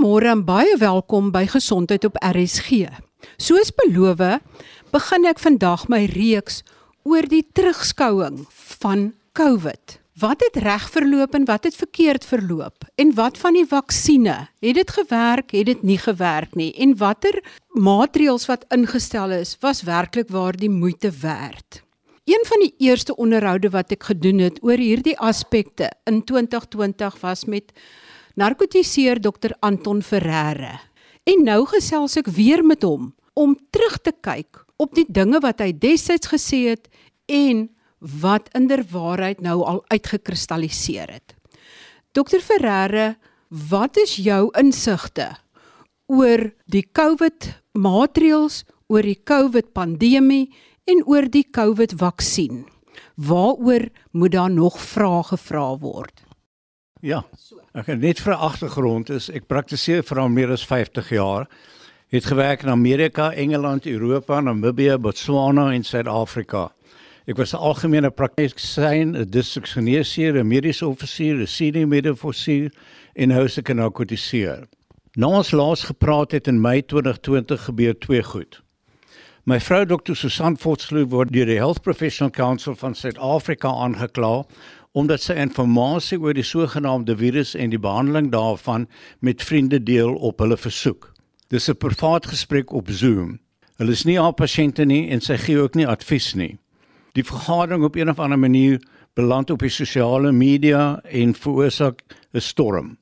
Goeiemôre en baie welkom by Gesondheid op RSG. Soos beloof, begin ek vandag my reeks oor die terugskouing van COVID. Wat het reg verloop en wat het verkeerd verloop? En wat van die vaksines? Het dit gewerk? Het dit nie gewerk nie? En watter maatreëls wat ingestel is, was werklik waar die moeite werd? Een van die eerste onderhoude wat ek gedoen het oor hierdie aspekte in 2020 was met narkotiseer dokter Anton Ferreira. En nou gesels ek weer met hom om terug te kyk op die dinge wat hy destyds gesê het en wat inderwaarheid nou al uitgekristalliseer het. Dokter Ferreira, wat is jou insigte oor die COVID maatreëls, oor die COVID pandemie en oor die COVID vaksin? Waaroor moet daar nog vrae gevra word? Ja. Ek het net vir agtergrond is ek praktiseer vir al meer as 50 jaar. Het gewerk in Amerika, Engeland, Europa, Namibië, Botswana en Suid-Afrika. Ek was 'n algemene praktisyn, 'n distriksgeneesheer, 'n mediese offisier, 'n senior mediese en nou se kanakotiseer. Na ons laas gepraat het in Mei 2020 gebeur twee goed. My vrou Dr. Susan Fortsloo word deur die Health Professional Council van Suid-Afrika aangekla omdat sy inligting oor die sogenaamde virus en die behandeling daarvan met vriende deel op hulle versoek. Dis 'n privaat gesprek op Zoom. Hulle is nie haar pasiënte nie en sy gee ook nie advies nie die vergadering op een of ander manier beland op die sosiale media en veroorsaak 'n storm.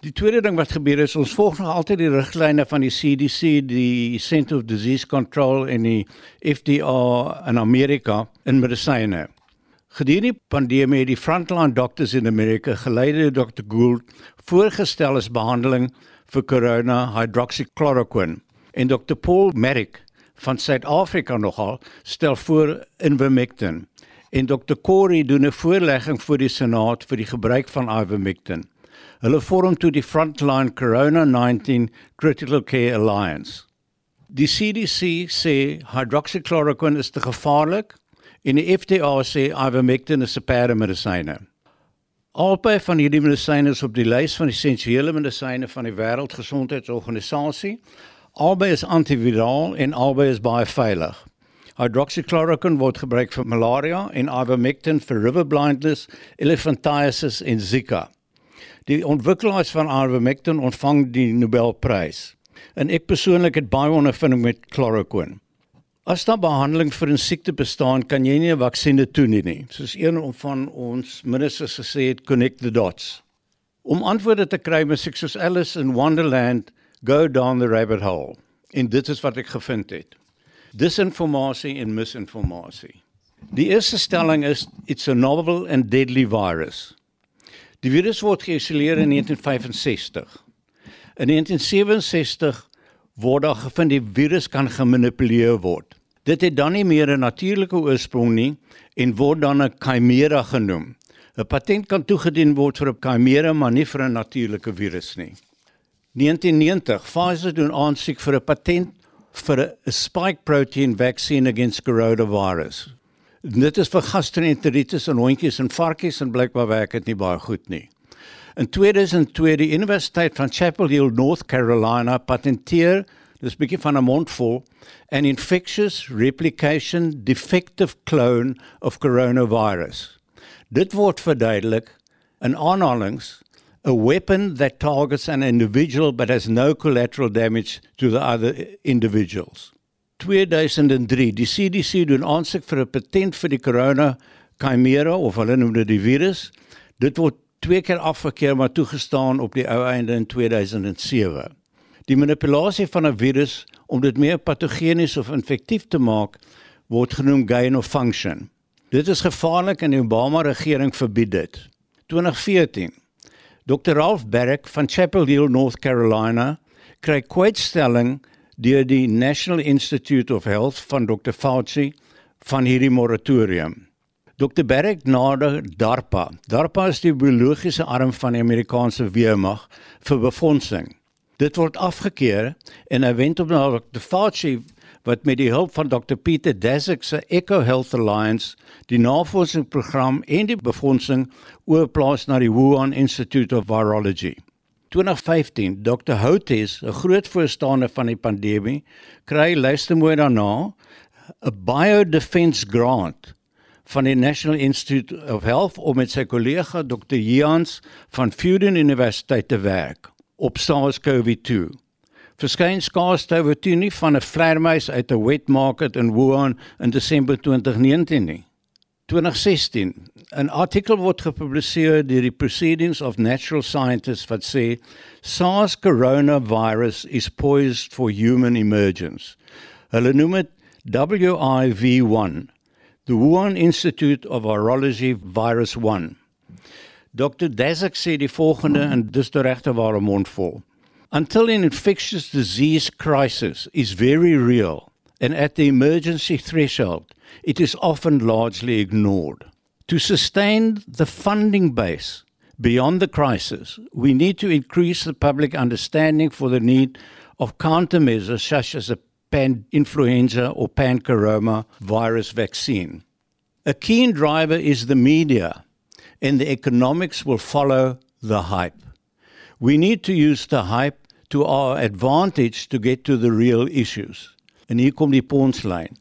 Die tweede ding wat gebeur is ons volg nog altyd die riglyne van die CDC, die Center of Disease Control en die FDA in Amerika in medisyne. Gedurende die pandemie het die frontline doctors in Amerika geleide Dr. Gould voorgestel as behandeling vir corona hydroxychloroquine en Dr. Paul Merrick van Suid-Afrika nogal stel voor Ivermectin en Dr. Corey doen 'n voorlegging vir die Senaat vir die gebruik van Ivermectin. Hulle vorm toe die Frontline Corona 19 Critical Care Alliance. Die CDC sê hydroxychloroquine is te gevaarlik en die FDA sê Ivermectin is 'n paramedisyne. Albei van hierdie medisyne is op die lys van essensiële medisyne van die Wêreldgesondheidsorganisasie Albei is antiviraal en albei is baie veilig. Hydroxychloroquine word gebruik vir malaria en ivermectin vir river blindness, elephantiasis en Zika. Die ontwikkelaars van ivermectin ontvang die Nobelprys. En ek persoonlik het baie ondervinding met chloroquine. As daar behandeling vir 'n siekte bestaan, kan jy nie 'n vaksine toedien nie. Soos een van ons ministers gesê het, connect the dots. Om antwoorde te kry, moet ek soos Alice in Wonderland go down the rabbit hole. En dit is wat ek gevind het. Disinformasie en misinformasie. Die eerste stelling is it's a novel and deadly virus. Die virus word geïsoleer in 1965. In 1967 word daar gevind die virus kan gemanipuleer word. Dit het dan nie meer 'n natuurlike oorsprong nie en word dan 'n chimera genoem. 'n Patent kan toegedien word vir 'n chimera, maar nie vir 'n natuurlike virus nie. 1990 Pfizer doen aansoek vir 'n patent vir 'n spike protein vaccine against coronavirus. Dit is vir gastroenteritis in hondjies en varkies en blykbaar werk dit nie baie goed nie. In 2002 die Universiteit van Chapel Hill, North Carolina patenteer dis bietjie van 'n mondvol an infectious replication defective clone of coronavirus. Dit word verduidelik in aanhalings a weapon that targets an individual but has no collateral damage to the other individuals. 2003 die CDC doen aansoek vir 'n patent vir die corona chimera of hulle noem dit die virus. Dit word twee keer afgekeur maar toegestaan op die ou einde in 2007. Die manipulasie van 'n virus om dit meer patogenies of infektief te maak word genoem gain of function. Dit is gevaarlik en die Obama regering verbied dit. 2014 Dr Ralph Barrick van Chapel Hill, North Carolina, kry kwytstelling deur die National Institute of Health van Dr Fauci van hierdie moratorium. Dr Barrick nader DARPA. DARPA is die biologiese arm van die Amerikaanse weermag vir befondsing. Dit word afgekeur en hy wend op na Dr Fauci wat met die hulp van Dr Peter Daszak se Eco Health Alliance die navorsingsprogram en die befondsing oorplaas na die Wuhan Institute of Virology. 2015, Dr. Houtes, 'n groot voorstander van die pandemie, kry luister mooi daarna 'n biodefense grant van die National Institute of Health om met sy kollega Dr. Jans van Fudan Universiteit te werk op SARS-CoV-2. Verskyn skaarstowwe nie van 'n vleermuis uit 'n wet market in Wuhan in Desember 2019 nie. 2016 'n artikel word gepubliseer deur die Proceedings of Natural Scientists wat sê SARS coronavirus is poised for human emergence. Hulle noem dit WIV1 the Wuhan Institute of Virology Virus 1. Dr. Daszak sê die volgende en dis die regte ware mond vol. Until an infectious disease crisis is very real and at the emergency threshold, it is often largely ignored. To sustain the funding base beyond the crisis, we need to increase the public understanding for the need of countermeasures such as a pan influenza or pan corona virus vaccine. A keen driver is the media, and the economics will follow the hype. We need to use the hype to our advantage to get to the real issues. And hier kom die ponslyn.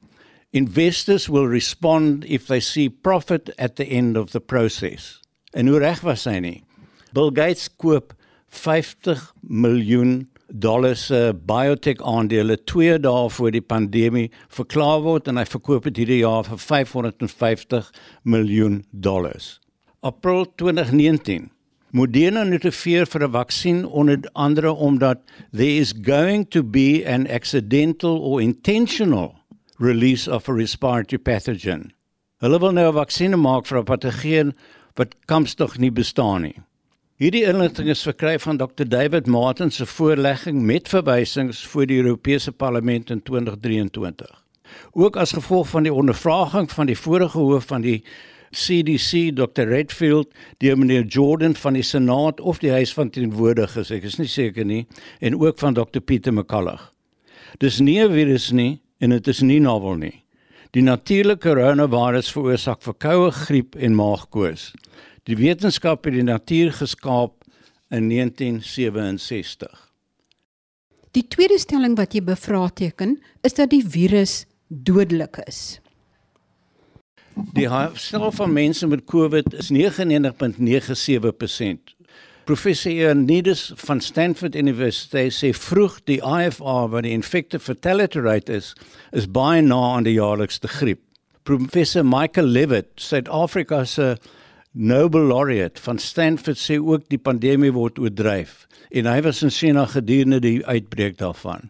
Investors will respond if they see profit at the end of the process. En hoe reg was hy nie? Bill Gates koop 50 miljoen dollar se biotech aandele 2 dae voor die pandemie verklaar word en hy verkoop dit hierdie jaar vir 550 miljoen dollars. April 2019 Moderna notifieer vir 'n vaksin onder andere omdat there is going to be an accidental or intentional release of a respiratory pathogen. Hulle wil nou 'n vaksin maak vir 'n patogeen wat kampstig nie bestaan nie. Hierdie inligting is verkry van Dr David Martin se voorlegging met verwysings voor die Europese Parlement in 2023. Ook as gevolg van die ondervraging van die vorige hoof van die CDC Dr Redfield, die meneer Jordan van die Senaat of die Huis van Teenwoordiges, ek is nie seker nie, en ook van Dr Pieter McCullough. Dis nie 'n virus nie en dit is nie novel nie. Die natuurlike coronavirus veroorsaak verkoue, griep en maagkoors. Die wetenskap het die natuur geskaap in 1967. Die tweede stelling wat jy bevraagteken is dat die virus dodelik is. Die stel van mense met COVID is 99.97%. Professor Ioannidis van Stanford University sê vroeg die IFR wat die infective fatality rate is, is baie na aan die jaarlikste griep. Professor Michael Levitt, Suid-Afrika se Nobel laureate van Stanford sê ook die pandemie word oordryf en hy was in China gedurende die uitbreek daarvan.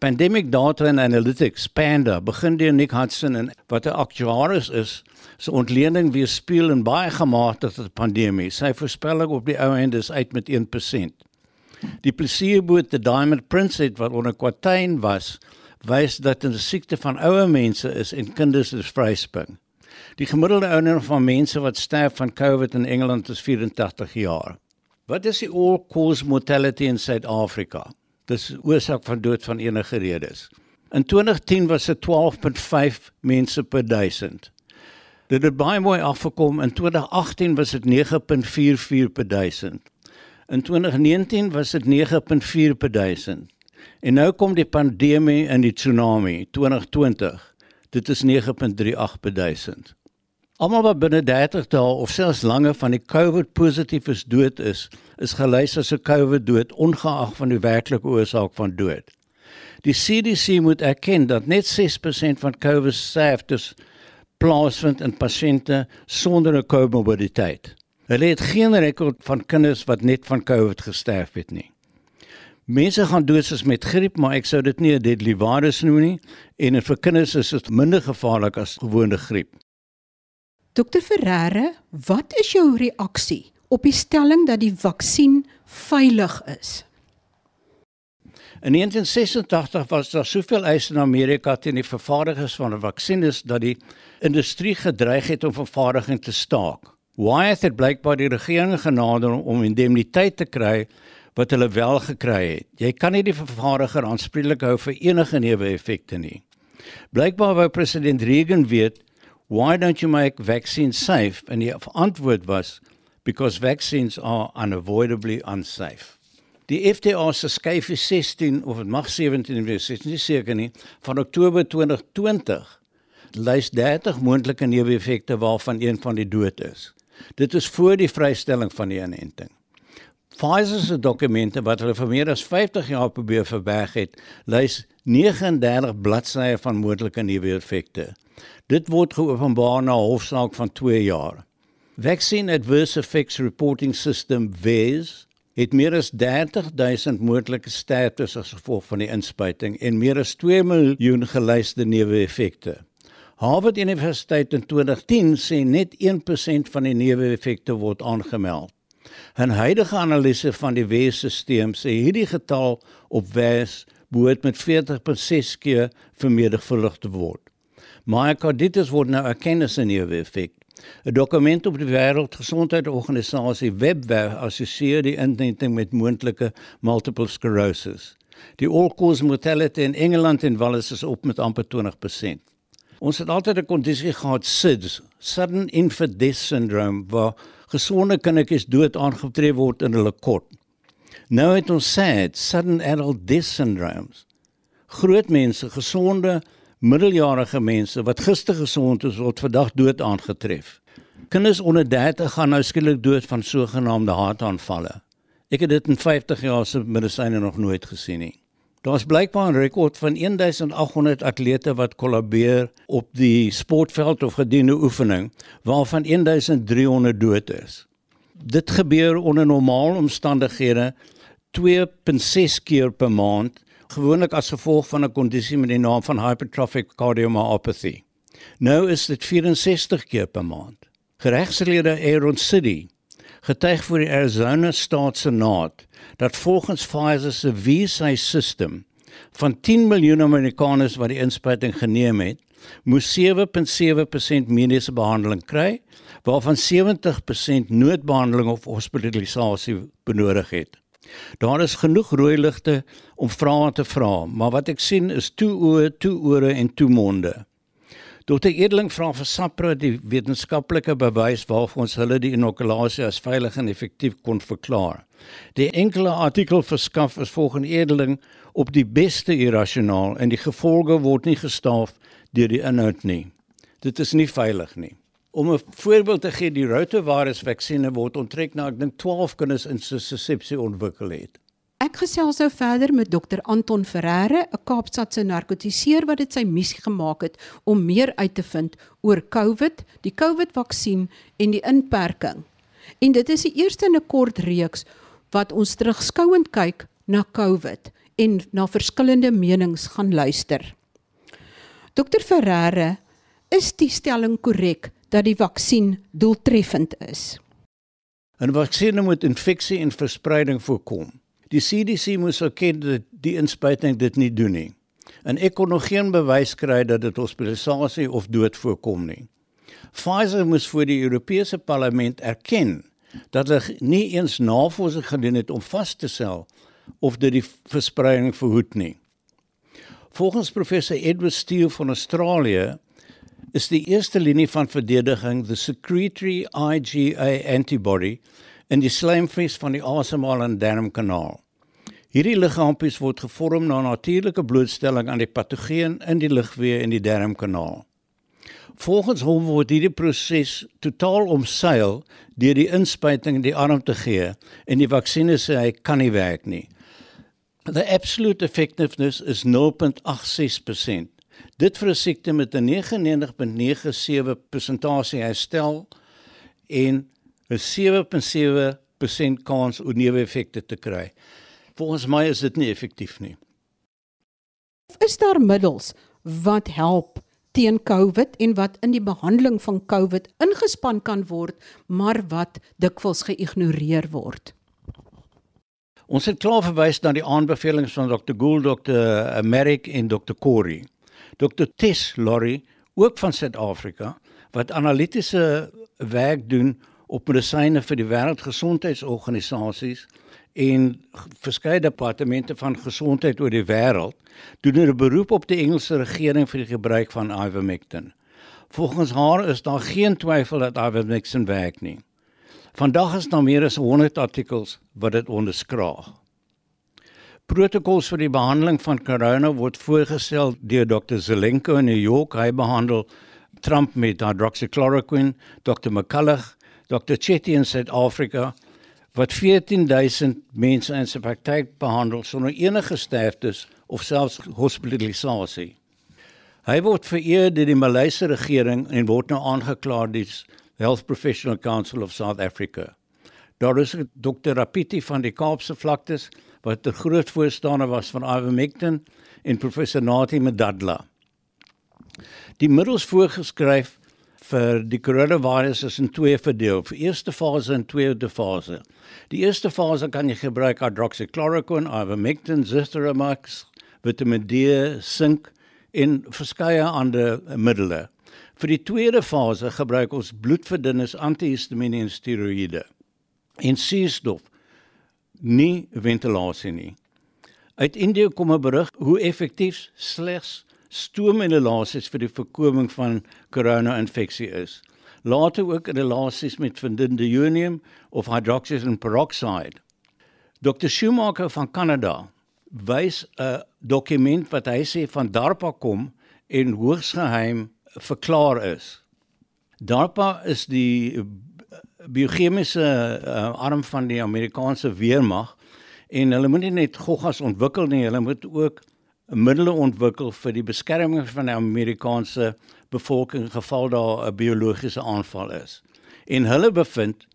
Pandemic Data and Analytics Panda begin deur Nick Hudson en wat 'n aktuaris is, se ontleding weerspieël in baie gematigde pandemie. Sy voorspelling op die ou end is uit met 1%. Die placebo te Diamond Prince wat onder kwartyn was, wys dat 'n siekte van ouer mense is en kinders is vryspring. Die gemiddelde ouderdom van mense wat sterf van COVID in Engeland is 84 jaar. Wat is die all-cause mortality in Suid-Afrika? Dis oorsaak van dood van enige redes. In 2010 was dit 12.5 mense per 1000. Dit het baie mooi afgekom in 2018 was dit 9.44 per 1000. In 2019 was dit 9.4 per 1000. En nou kom die pandemie en die tsunami 2020. Dit is 9.38 per 1000. Almal wat binne 30 dae of selfs langer van die COVID positief is dood is, is gelys as 'n COVID dood ongeag van die werklike oorsaak van dood. Die CDC moet erken dat net 6% van COVID sterftes plaasvind in pasiënte sonder 'n komorbiditeit. Hulle het geen rekord van kinders wat net van COVID gesterf het nie. Mense gaan dood soos met griep, maar ek sou dit nie 'n deadly virus noem nie en vir kinders is dit minder gevaarlik as gewone griep. Dokter Ferreira, wat is jou reaksie op die stelling dat die vaksin veilig is? In 1986 was daar soveel eise in Amerika teen die vervaardigers van 'n vaksines dat die industrie gedreig het om vervaardiging te staak. Wyeth het blykbaar die regering genader om indemniteit te kry wat hulle wel gekry het. Jy kan nie die vervaardiger aanspreeklik hou vir enige neeweffekte nie. Blykbaar wou president Reagan weet why don't you make vaccines safe? En die antwoord was because vaccines are unavoidably unsafe. Die FDA se skyfie 16 of dit mag 17 wees, is nie seker nie, van Oktober 2020 lys 30 moontlike neeweffekte waarvan een van die dood is. Dit is voor die vrystelling van die inenting. Pfizer se dokumente wat hulle vir meer as 50 jaar probeer verberg het, lys 39 bladsye van moontlike neeweffekte. Dit word geopenbaar na hofsaak van 2 jaar. Vaccine Adverse Effects Reporting System VAERS het meer as 30000 moontlike sterftes as gevolg van die inspuiting en meer as 2 miljoen gelyste neeweffekte. Harvard Universiteit in 2010 sê net 1% van die neeweffekte word aangemeld. 'n Huidige analise van die WES-stelsel sê hierdie getal op WES behoort met 40.6 keer vermenigvuldig te word. Myocarditis word nou erken as 'n neeweffek. 'n Dokument op die Wêreldgesondheidsorganisasie webwerf assosieer die inenting met moontlike multiple sclerosis. Die all-cause mortality in Engeland en Wales is op met amper 20%. Ons het altyd 'n kondisie gehad SIDS, sudden infant death syndrome, waar gesonde kindertjies dood aangetref word in hulle kot. Nou het ons SAD, sudden adult death syndromes. Groot mense, gesonde middeljarige mense wat gister gesond is, word vandag dood aangetref. Kinders onder 30 gaan nou skielik dood van sogenaamde hartaanvalle. Ek het dit in 50 jaar se medisyne nog nooit gesien nie. Daar's blykbaar 'n rekord van 1800 atlete wat kollabeer op die sportveld of gedoene oefening waarvan 1300 dood is. Dit gebeur onder normale omstandighede 2.6 keer per maand, gewoonlik as gevolg van 'n kondisie met die naam van hypertrophic cardiomyopathy. Nou is dit 64 keer per maand. Geregtslede Aaron City getuig vir die Arizona Staatssenaat dat volgens Pfizer se visa-systeem van 10 miljoen Amerikaners wat die inspuiting geneem het, moes 7.7% mediese behandeling kry, waarvan 70% noodbehandeling of hospitalisasie benodig het. Daar is genoeg rooi ligte om vrae te vra, maar wat ek sien is toe oë, toe ore en toe monde. Dr. Edeling vra vir SAPRA die wetenskaplike bewys waarvoor ons hulle die inokulasie as veilig en effektief kon verklaar. Die enkele artikel verskaf is volgens Edeling op die beste irrasionaal en die gevolge word nie gestaaf deur die inhoud nie. Dit is nie veilig nie. Om 'n voorbeeld te gee, die rotavirus vaksines word onttrek na ek dink 12 kinders in suscepsie ontwikkel het. Ek gesels nou verder met dokter Anton Ferreira, 'n Kaapstadse narkotiseer wat dit sy missie gemaak het om meer uit te vind oor COVID, die COVID-vaksin en die inperking. En dit is die eerste in 'n kort reeks wat ons terugskouend kyk na COVID en na verskillende menings gaan luister. Dokter Ferreira, is die stelling korrek dat die vaksin doeltreffend is? 'n Vaksin moet infeksie en verspreiding voorkom. Die CDC moes erken dat die inspuiting dit nie doen nie. En ek kon nog geen bewys kry dat dit hospitalisasie of dood voorkom nie. Pfizer moes voor die Europese Parlement erken dat hulle nie eens navorsing gedoen het om vas te stel of dit die verspreiding verhoed nie. Volgens professor Edward Steele van Australië is die eerste linie van verdediging the secretory IgA antibody in die slijmvlies van die asemhalende darmkanaal. Hierdie liggaampies word gevorm na natuurlike blootstelling aan die patogeen in die lugweë in die darmkanaal. Volgens hom word hierdie proses totaal omseil deur die inspuiting in die arm te gee en die vaksines sê hy kan nie werk nie. The absolute effectiveness is 0.86%. Dit vir 'n siekte met 'n 99.97 persentasie herstel en 'n 7.7% kans om neeweffekte te kry. Volgens my is dit nie effektief nie. Is daar middels wat help teen COVID en wat in die behandeling van COVID ingespan kan word, maar wat dikwels geïgnoreer word? Ons het klaar verwys na die aanbevelings van Dr. Gould, Dr. Merrick en Dr. Corey. Dr. Tess Lorry, ook van Suid-Afrika, wat analitiese werk doen op medisyne vir die wêreldgesondheidsorganisasies en verskeie departemente van gesondheid oor die wêreld doen 'n beroep op die Engelse regering vir die gebruik van ivermectin. Volgens haar is daar geen twyfel dat ivermectin werk nie. Vandag is daar meer as 100 artikels wat dit onderskraag. Protokols vir die behandeling van corona word voorgestel deur Dr. Zelenko in New York. Hy behandel Trump met hydroxychloroquine, Dr. McCullough, Dr. Chetty in Suid-Afrika wat 14000 mense in sy praktyk behandel sonder enige sterftes of selfs hospitalisasie. Hy word vereer deur die Malaysiese regering en word nou aangekla deur die Health Professional Council of South Africa. Daar is Dr. Rapiti van die Kaapse vlaktes wat 'n groot voorstander was van ivermectin en professor Nati Medadla. Die middels voorgeskryf vir die coronavirus is in twee verdeel. Vir eerste fase en tweede fase. Die eerste fase kan jy gebruik hydroxychloroquine, ivermectin, zithromax, Vitamiin D, sink en verskeie ander middele. Vir die tweede fase gebruik ons bloedverdunners, antihistamiene en steroïde. En suurstof nie ventilasie nie. Uit Indië kom 'n berig hoe effektief slegs stoominhalasies vir die voorkoming van korona-infeksie is. Later ook inhalasies met vindidionium of hydroxyzine peroxide. Dr. Schumacher van Kanada wys 'n dokument wat hy sê van DARPA kom en hoogs geheim verklaar is. DARPA is die biochemiese uh, arm van die Amerikaanse weermag en hulle moet nie net goggas ontwikkel nie, hulle moet ook middele ontwikkel vir die beskerming van die Amerikaanse bevolking geval daar 'n biologiese aanval is. En hulle bevind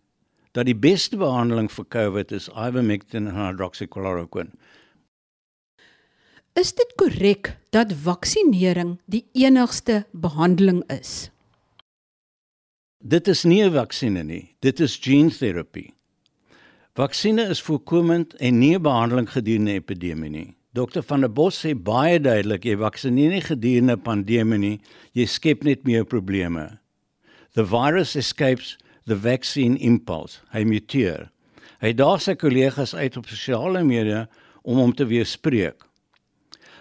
dat die beste behandeling vir COVID is ivermectin en hydroxychloroquine. Is dit korrek dat vaksinering die enigste behandeling is? Dit is nie 'n vaksinne nie, dit is gene therapy. Vaksinne is voorkomend en nie 'n behandeling gedurende epidemie nie. Dokter van der Bos sê baie duidelik jy vaksineer nie gedurende pandemie nie, jy skep net meer probleme. The virus escapes the vaccine impulse. Hy muteer. Hy daag sy kollegas uit op sosiale media om hom te weerspreek.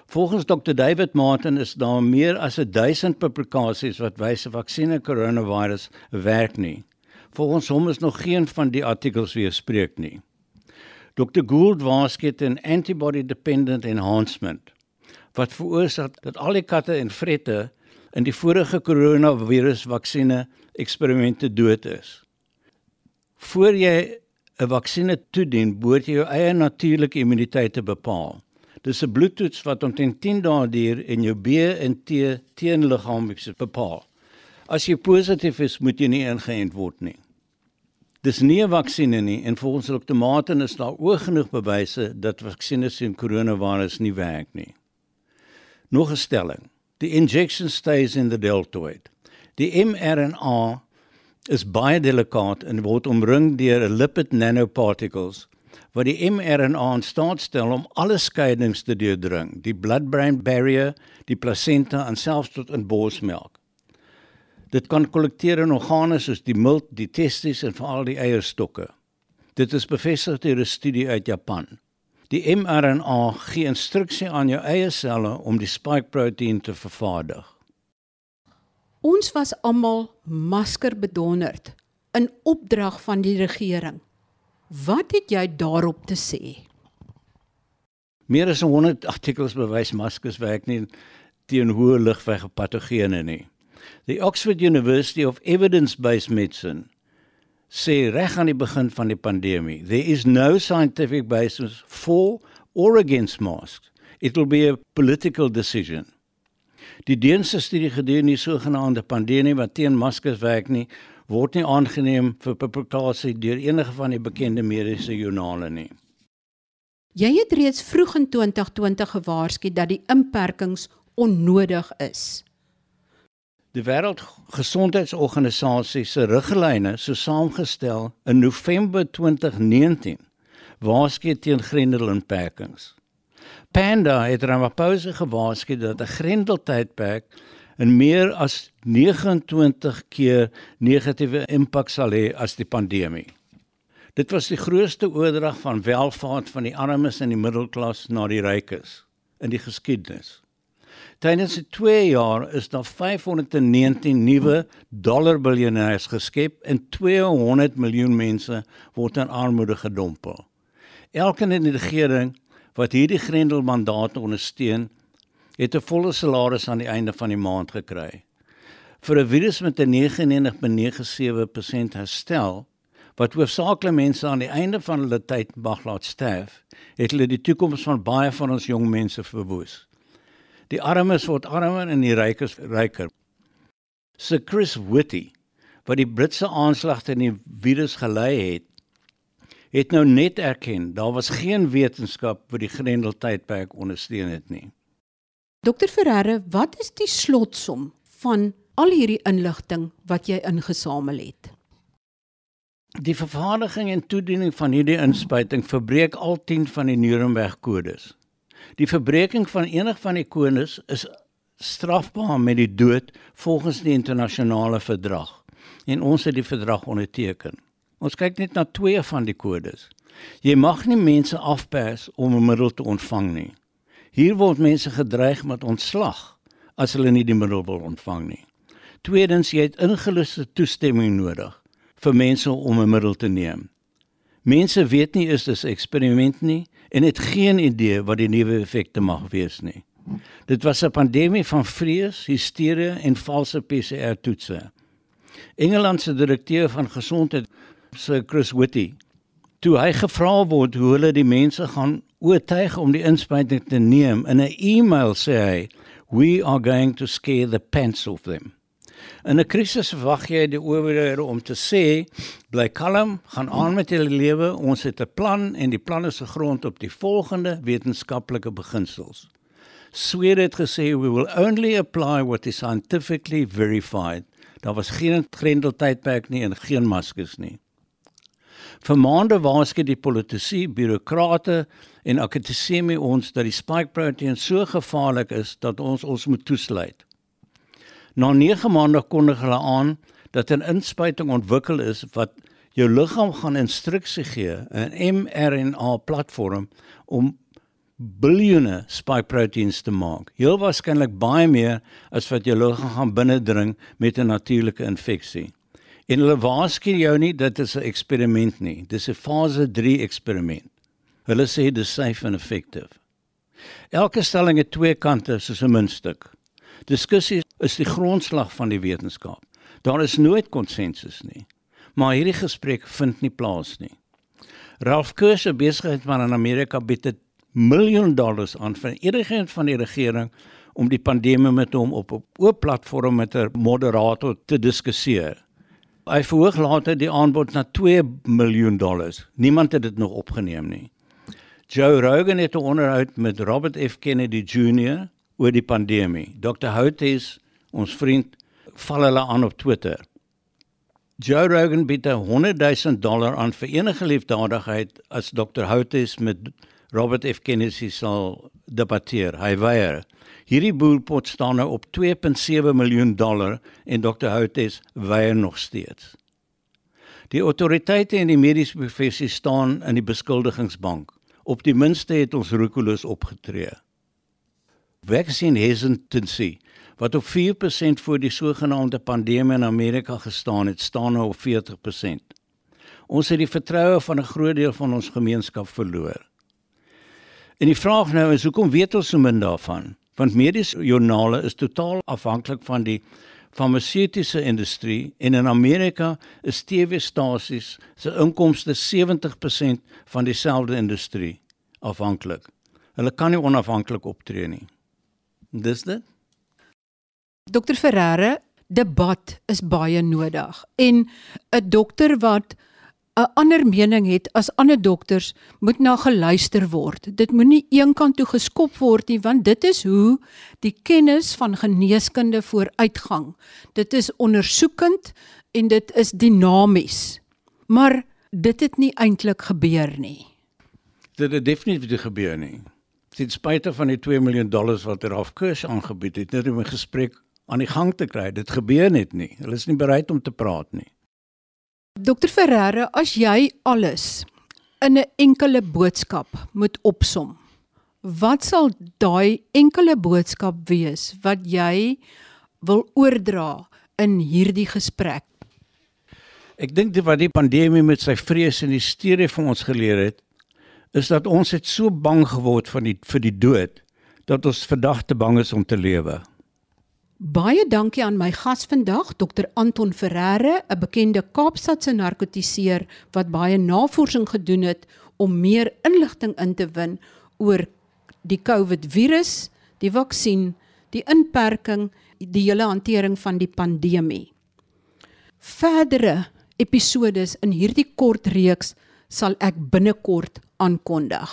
Volgens Dr David Martin is daar meer as 1000 publikasies wat wys 'n vaksinne coronavirus werk nie. Volgens hom is nog geen van die artikels weerspreek nie. Dr Gould waarsku teen antibody dependent enhancement wat veroorsaak dat al die katte en vrette in die vorige coronavirus vaksines eksperimente dood is. Voor jy 'n vaksinne toedien, moet jy jou eie natuurlike immuniteit te bepaal. Dis 'n bloedtoets wat omtrent 10 dae duur en jou B en T teenliggaam bepaal. As jy positief is, moet jy nie ingeënt word nie. Dis nie 'n vaksinne nie en volgens Dr. Martin is daar oog genoeg bewyse dat vaksines teen koronavirus nie werk nie. Nog 'n stelling. The injection stays in the deltoid. Die mRNA is baie delikaat en word omring deur lipid nanoparticles wat die mRNA in staat stel om alle skeidings te deurdring, die blood-brain barrier, die plasenta en selfs tot in borsmelk. Dit kan kollekteer in organe soos die milt, die testis en veral die eierstokke. Dit is bevestig deur 'n studie uit Japan. Die mRNA gee instruksie aan jou eie selle om die spike proteïen te vervaardig. Ons was almal maskerbedonderd in opdrag van die regering. Wat het jy daarop te sê? Meer as 100 artikels bewys maskers werk nie teen hoë ligweg patogene nie. The Oxford University of Evidence-Based Medicine sê reg aan die begin van die pandemie, there is no scientific basis for or against masks. It will be a political decision. Die Deense studie gedurende die sogenaamde pandemie wat teen maskers werk nie, word nie aangeneem vir publikasie deur enige van die bekende mediese joernale nie. Jy het reeds vroeg in 2020 gewaarsku dat die inperkings onnodig is. Die Wêreldgesondheidsorganisasie se riglyne, so saamgestel in November 2019, waarsku teen grendelinperkings. Panda het Ramaphosa gewaarsku dat 'n grendeltydperk en meer as 29 keer negatiewe impak sal hê as die pandemie. Dit was die grootste oordrag van welvaart van die armes en die middelklas na die rykes in die geskiedenis. Tydens die 2 jaar is daar 519 nuwe dollarbiljoenêrs geskep en 200 miljoen mense word in armoede gedompel. Elkeen in die regering wat hierdie grendelmandate ondersteun, het 'n volle salaris aan die einde van die maand gekry. Vir 'n virus met 'n 99.97% herstel wat hoofsaaklik mense aan die einde van hulle tyd mag laat sterf, het hulle die toekoms van baie van ons jong mense verwoes. Die armes word armer en die rykes ryker. Sir Chris Whitty, wat die Britse aanslag teen die virus gelei het, het nou net erken daar was geen wetenskap wat die Grendeltydperk ondersteun het nie. Dokter Ferreira, wat is die slotsom van al hierdie inligting wat jy ingesamel het? Die vervaardiging en toediening van hierdie inspuiting verbreek al 10 van die Nuremberg kodes. Die verbreeking van enig van die kodes is strafbaar met die dood volgens die internasionale verdrag en ons het die verdrag onderteken. Ons kyk net na twee van die kodes. Jy mag nie mense afpers om 'n middel te ontvang nie. Hier word mense gedreig met ontslag as hulle nie die middel wil ontvang nie. Tweedens, jy het ingeluste toestemming nodig vir mense om 'n middel te neem. Mense weet nie is dit 'n eksperiment nie en het geen idee wat die nuwe effekte mag wees nie. Dit was 'n pandemie van vrees, hysterie en valse PCR-toetse. Engeland se direkteur van gesondheid, Sir Chris Whitty, toe hy gevra word hoe hulle die mense gaan oortuig om die inspuiting te neem in 'n e-mail sê hy we are going to scare the pants off them. In 'n krisis verwag jy die owerhede om te sê bly kalm, gaan aan met julle lewe, ons het 'n plan en die plan is gegrond op die volgende wetenskaplike beginsels. Swede het gesê we will only apply what is scientifically verified. Daar was geen grendeltydperk nie en geen maskers nie. Vir maande waarsku die politici, bureaukrate en akademie ons dat die spike protein so gevaarlik is dat ons ons moet toesluit. Na 9 maande kondig hulle aan dat 'n inspuiting ontwikkel is wat jou liggaam gaan instruksie gee, 'n mRNA platform om biljoene spike proteins te maak. Heel waarskynlik baie meer as wat jou liggaam gaan binnendring met 'n natuurlike infeksie. En hulle waarsku jou nie dit is 'n eksperiment nie. Dis 'n fase 3 eksperiment. Hulle sê dis safe and effective. Elke stelling het twee kante soos 'n muntstuk. Diskussie is die grondslag van die wetenskap. Daar is nooit konsensus nie. Maar hierdie gesprek vind nie plaas nie. Ralph Kurse besigheidsman in Amerika bied 'n miljoen dollars aan vir enige van die regering om die pandemie met hom op 'n oop platform met 'n moderator te diskuteer. Hy verhoog later die aanbod na 2 miljoen dollars. Niemand het dit nog opgeneem nie. Joe Rogan het 'n onderhoud met Robert F Kennedy Jr. oor die pandemie. Dr. Houthis, ons vriend, val hulle aan op Twitter. Joe Rogan bied 100 000 dollar aan vir enige liefdadigheid as Dr. Houthis met Robert F Kennedy sal debatteer. Hy weier. Hierdie boerpot staan nou op 2.7 miljoen dollar en Dr. Houtes weier nog steeds. Die autoriteite en die mediese professie staan in die beskuldigingsbank. Op die minste het ons roekeloos opgetree. Vaccine hesitancy wat op 4% voor die sogenaamde pandemie in Amerika gestaan het, staan nou op 40%. Ons het die vertroue van 'n groot deel van ons gemeenskap verloor. En die vraag nou is hoekom weet ons so min daarvan? want mediese joernale is totaal afhanklik van die farmaseutiese industrie en in Amerika is TV-stasies se inkomste 70% van dieselfde industrie afhanklik. Hulle kan nie onafhanklik optree nie. Dis dit. Dokter Ferreira, debat is baie nodig en 'n dokter wat 'n ander mening het as ander dokters, moet na geluister word. Dit moenie eenkant toe geskop word nie, want dit is hoe die kennis van geneeskunde vooruitgang. Dit is ondersoekend en dit is dinamies. Maar dit het nie eintlik gebeur nie. Dit het definitief gebeur nie. Ten spyte van die 2 miljoen dollars wat er afkurs aangebied het, net om 'n gesprek aan die gang te kry, dit gebeur net nie. Hulle is nie bereid om te praat nie. Dokter Ferreira, as jy alles in 'n enkele boodskap moet opsom, wat sal daai enkele boodskap wees wat jy wil oordra in hierdie gesprek? Ek dink dit wat die pandemie met sy vrees en hysterie vir ons geleer het, is dat ons het so bang geword van die vir die dood dat ons vandag te bang is om te lewe. Baie dankie aan my gas vandag, Dr Anton Ferreira, 'n bekende Kaapstadse narkotiseer wat baie navorsing gedoen het om meer inligting in te win oor die COVID virus, die vaksin, die inperking, die hele hantering van die pandemie. Verdere episodes in hierdie kort reeks sal ek binnekort aankondig.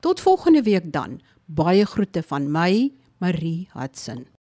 Tot volgende week dan. Baie groete van my, Marie Hudson.